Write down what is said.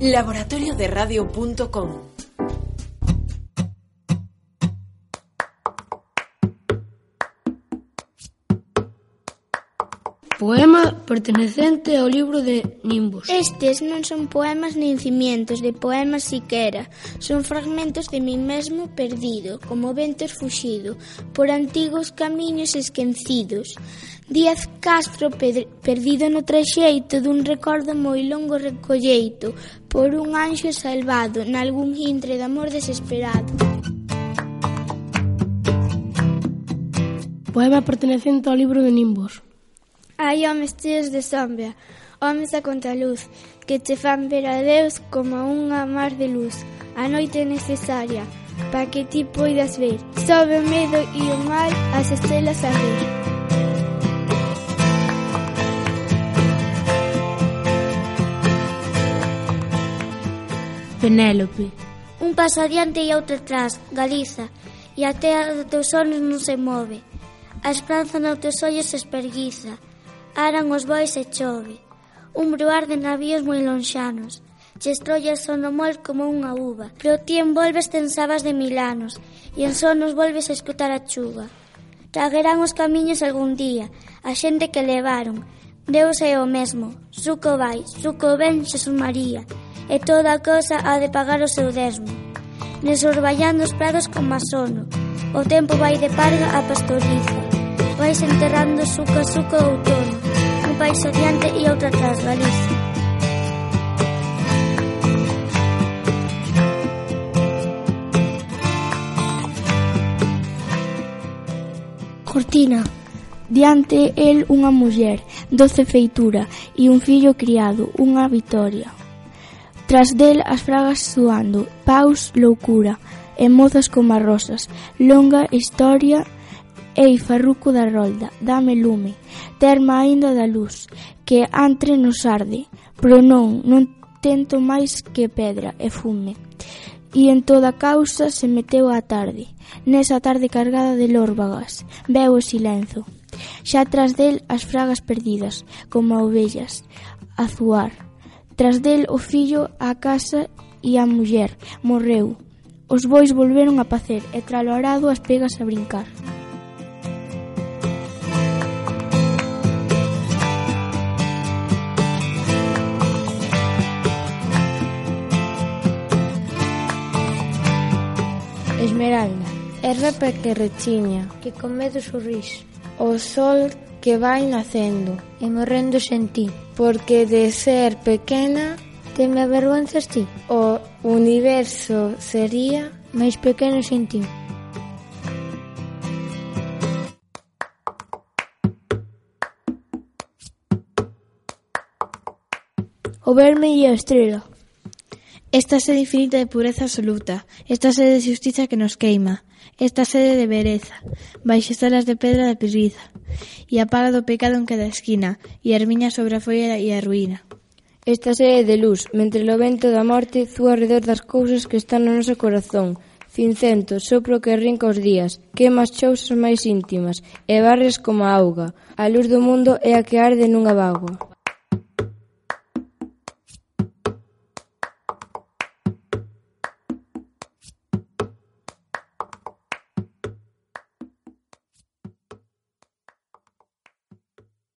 laboratorioderradio.com Poema pertenecente ao libro de Nimbos. Estes non son poemas nin cimientos de poemas siquera, son fragmentos de mi mesmo perdido, como ventos fuxido, por antigos camiños esquecidos. Díaz Castro perdido no traxeito dun recordo moi longo recolleito por un anxo salvado nalgún intre de amor desesperado. Poema pertenecente ao libro de Nimbos. Hai homes cheos de sombra, homes a contraluz, que te fan ver a Deus como unha mar de luz. A noite é necesaria para que ti poidas ver. Sobe o medo e o mal as estrelas a ver. Penélope. Un paso adiante e outro atrás, Galiza, e a terra dos teus olhos non se move. A esperanza nos teus ollos se esperguiza aran os bois e chove, un bruar de navíos moi lonxanos, che estrollas son o mol como unha uva, pero ti envolves tensabas de milanos, e en sonos volves a escutar a chuva. Traguerán os camiños algún día, a xente que levaron, Deus é o mesmo, suco vai, suco ven, Jesús María, e toda a cosa ha de pagar o seu desmo. Nesorballando os prados con masono, o tempo vai de parga a pastoriza, vais enterrando suco a suco outono, país adiante e outra tras Galicia. Cortina. Diante el unha muller, doce feitura e un fillo criado, unha vitoria. Tras del as fragas suando, paus loucura e mozas como rosas, longa historia Ei, farruco da rolda, dame lume, terma aínda da luz, que antre nos arde, pro non, non tento máis que pedra e fume. E en toda causa se meteu a tarde, nesa tarde cargada de lórbagas, veu o silenzo. Xa tras del as fragas perdidas, como a ovellas, a zuar. Tras del o fillo, a casa e a muller, morreu. Os bois volveron a pacer e tralo arado as pegas a brincar. Esmeralda, erva que rechiña, que con medo sorrís. O sol que vai nacendo e morrendo sen ti, porque de ser pequena te me avergonzas ti. O universo sería máis pequeno sen ti. O verme e a estrela. Esta sede infinita de pureza absoluta, esta sede de xustiza que nos queima, esta sede de vereza, baixo salas de pedra da pirriza, e apaga do pecado en cada esquina, e armiña sobre a folla e a ruína. Esta sede de luz, mentre o vento da morte zúa alrededor das cousas que están no noso corazón, cincento, sopro que rinca os días, quema as chousas máis íntimas, e barres como a auga. A luz do mundo é a que arde nunha bagua.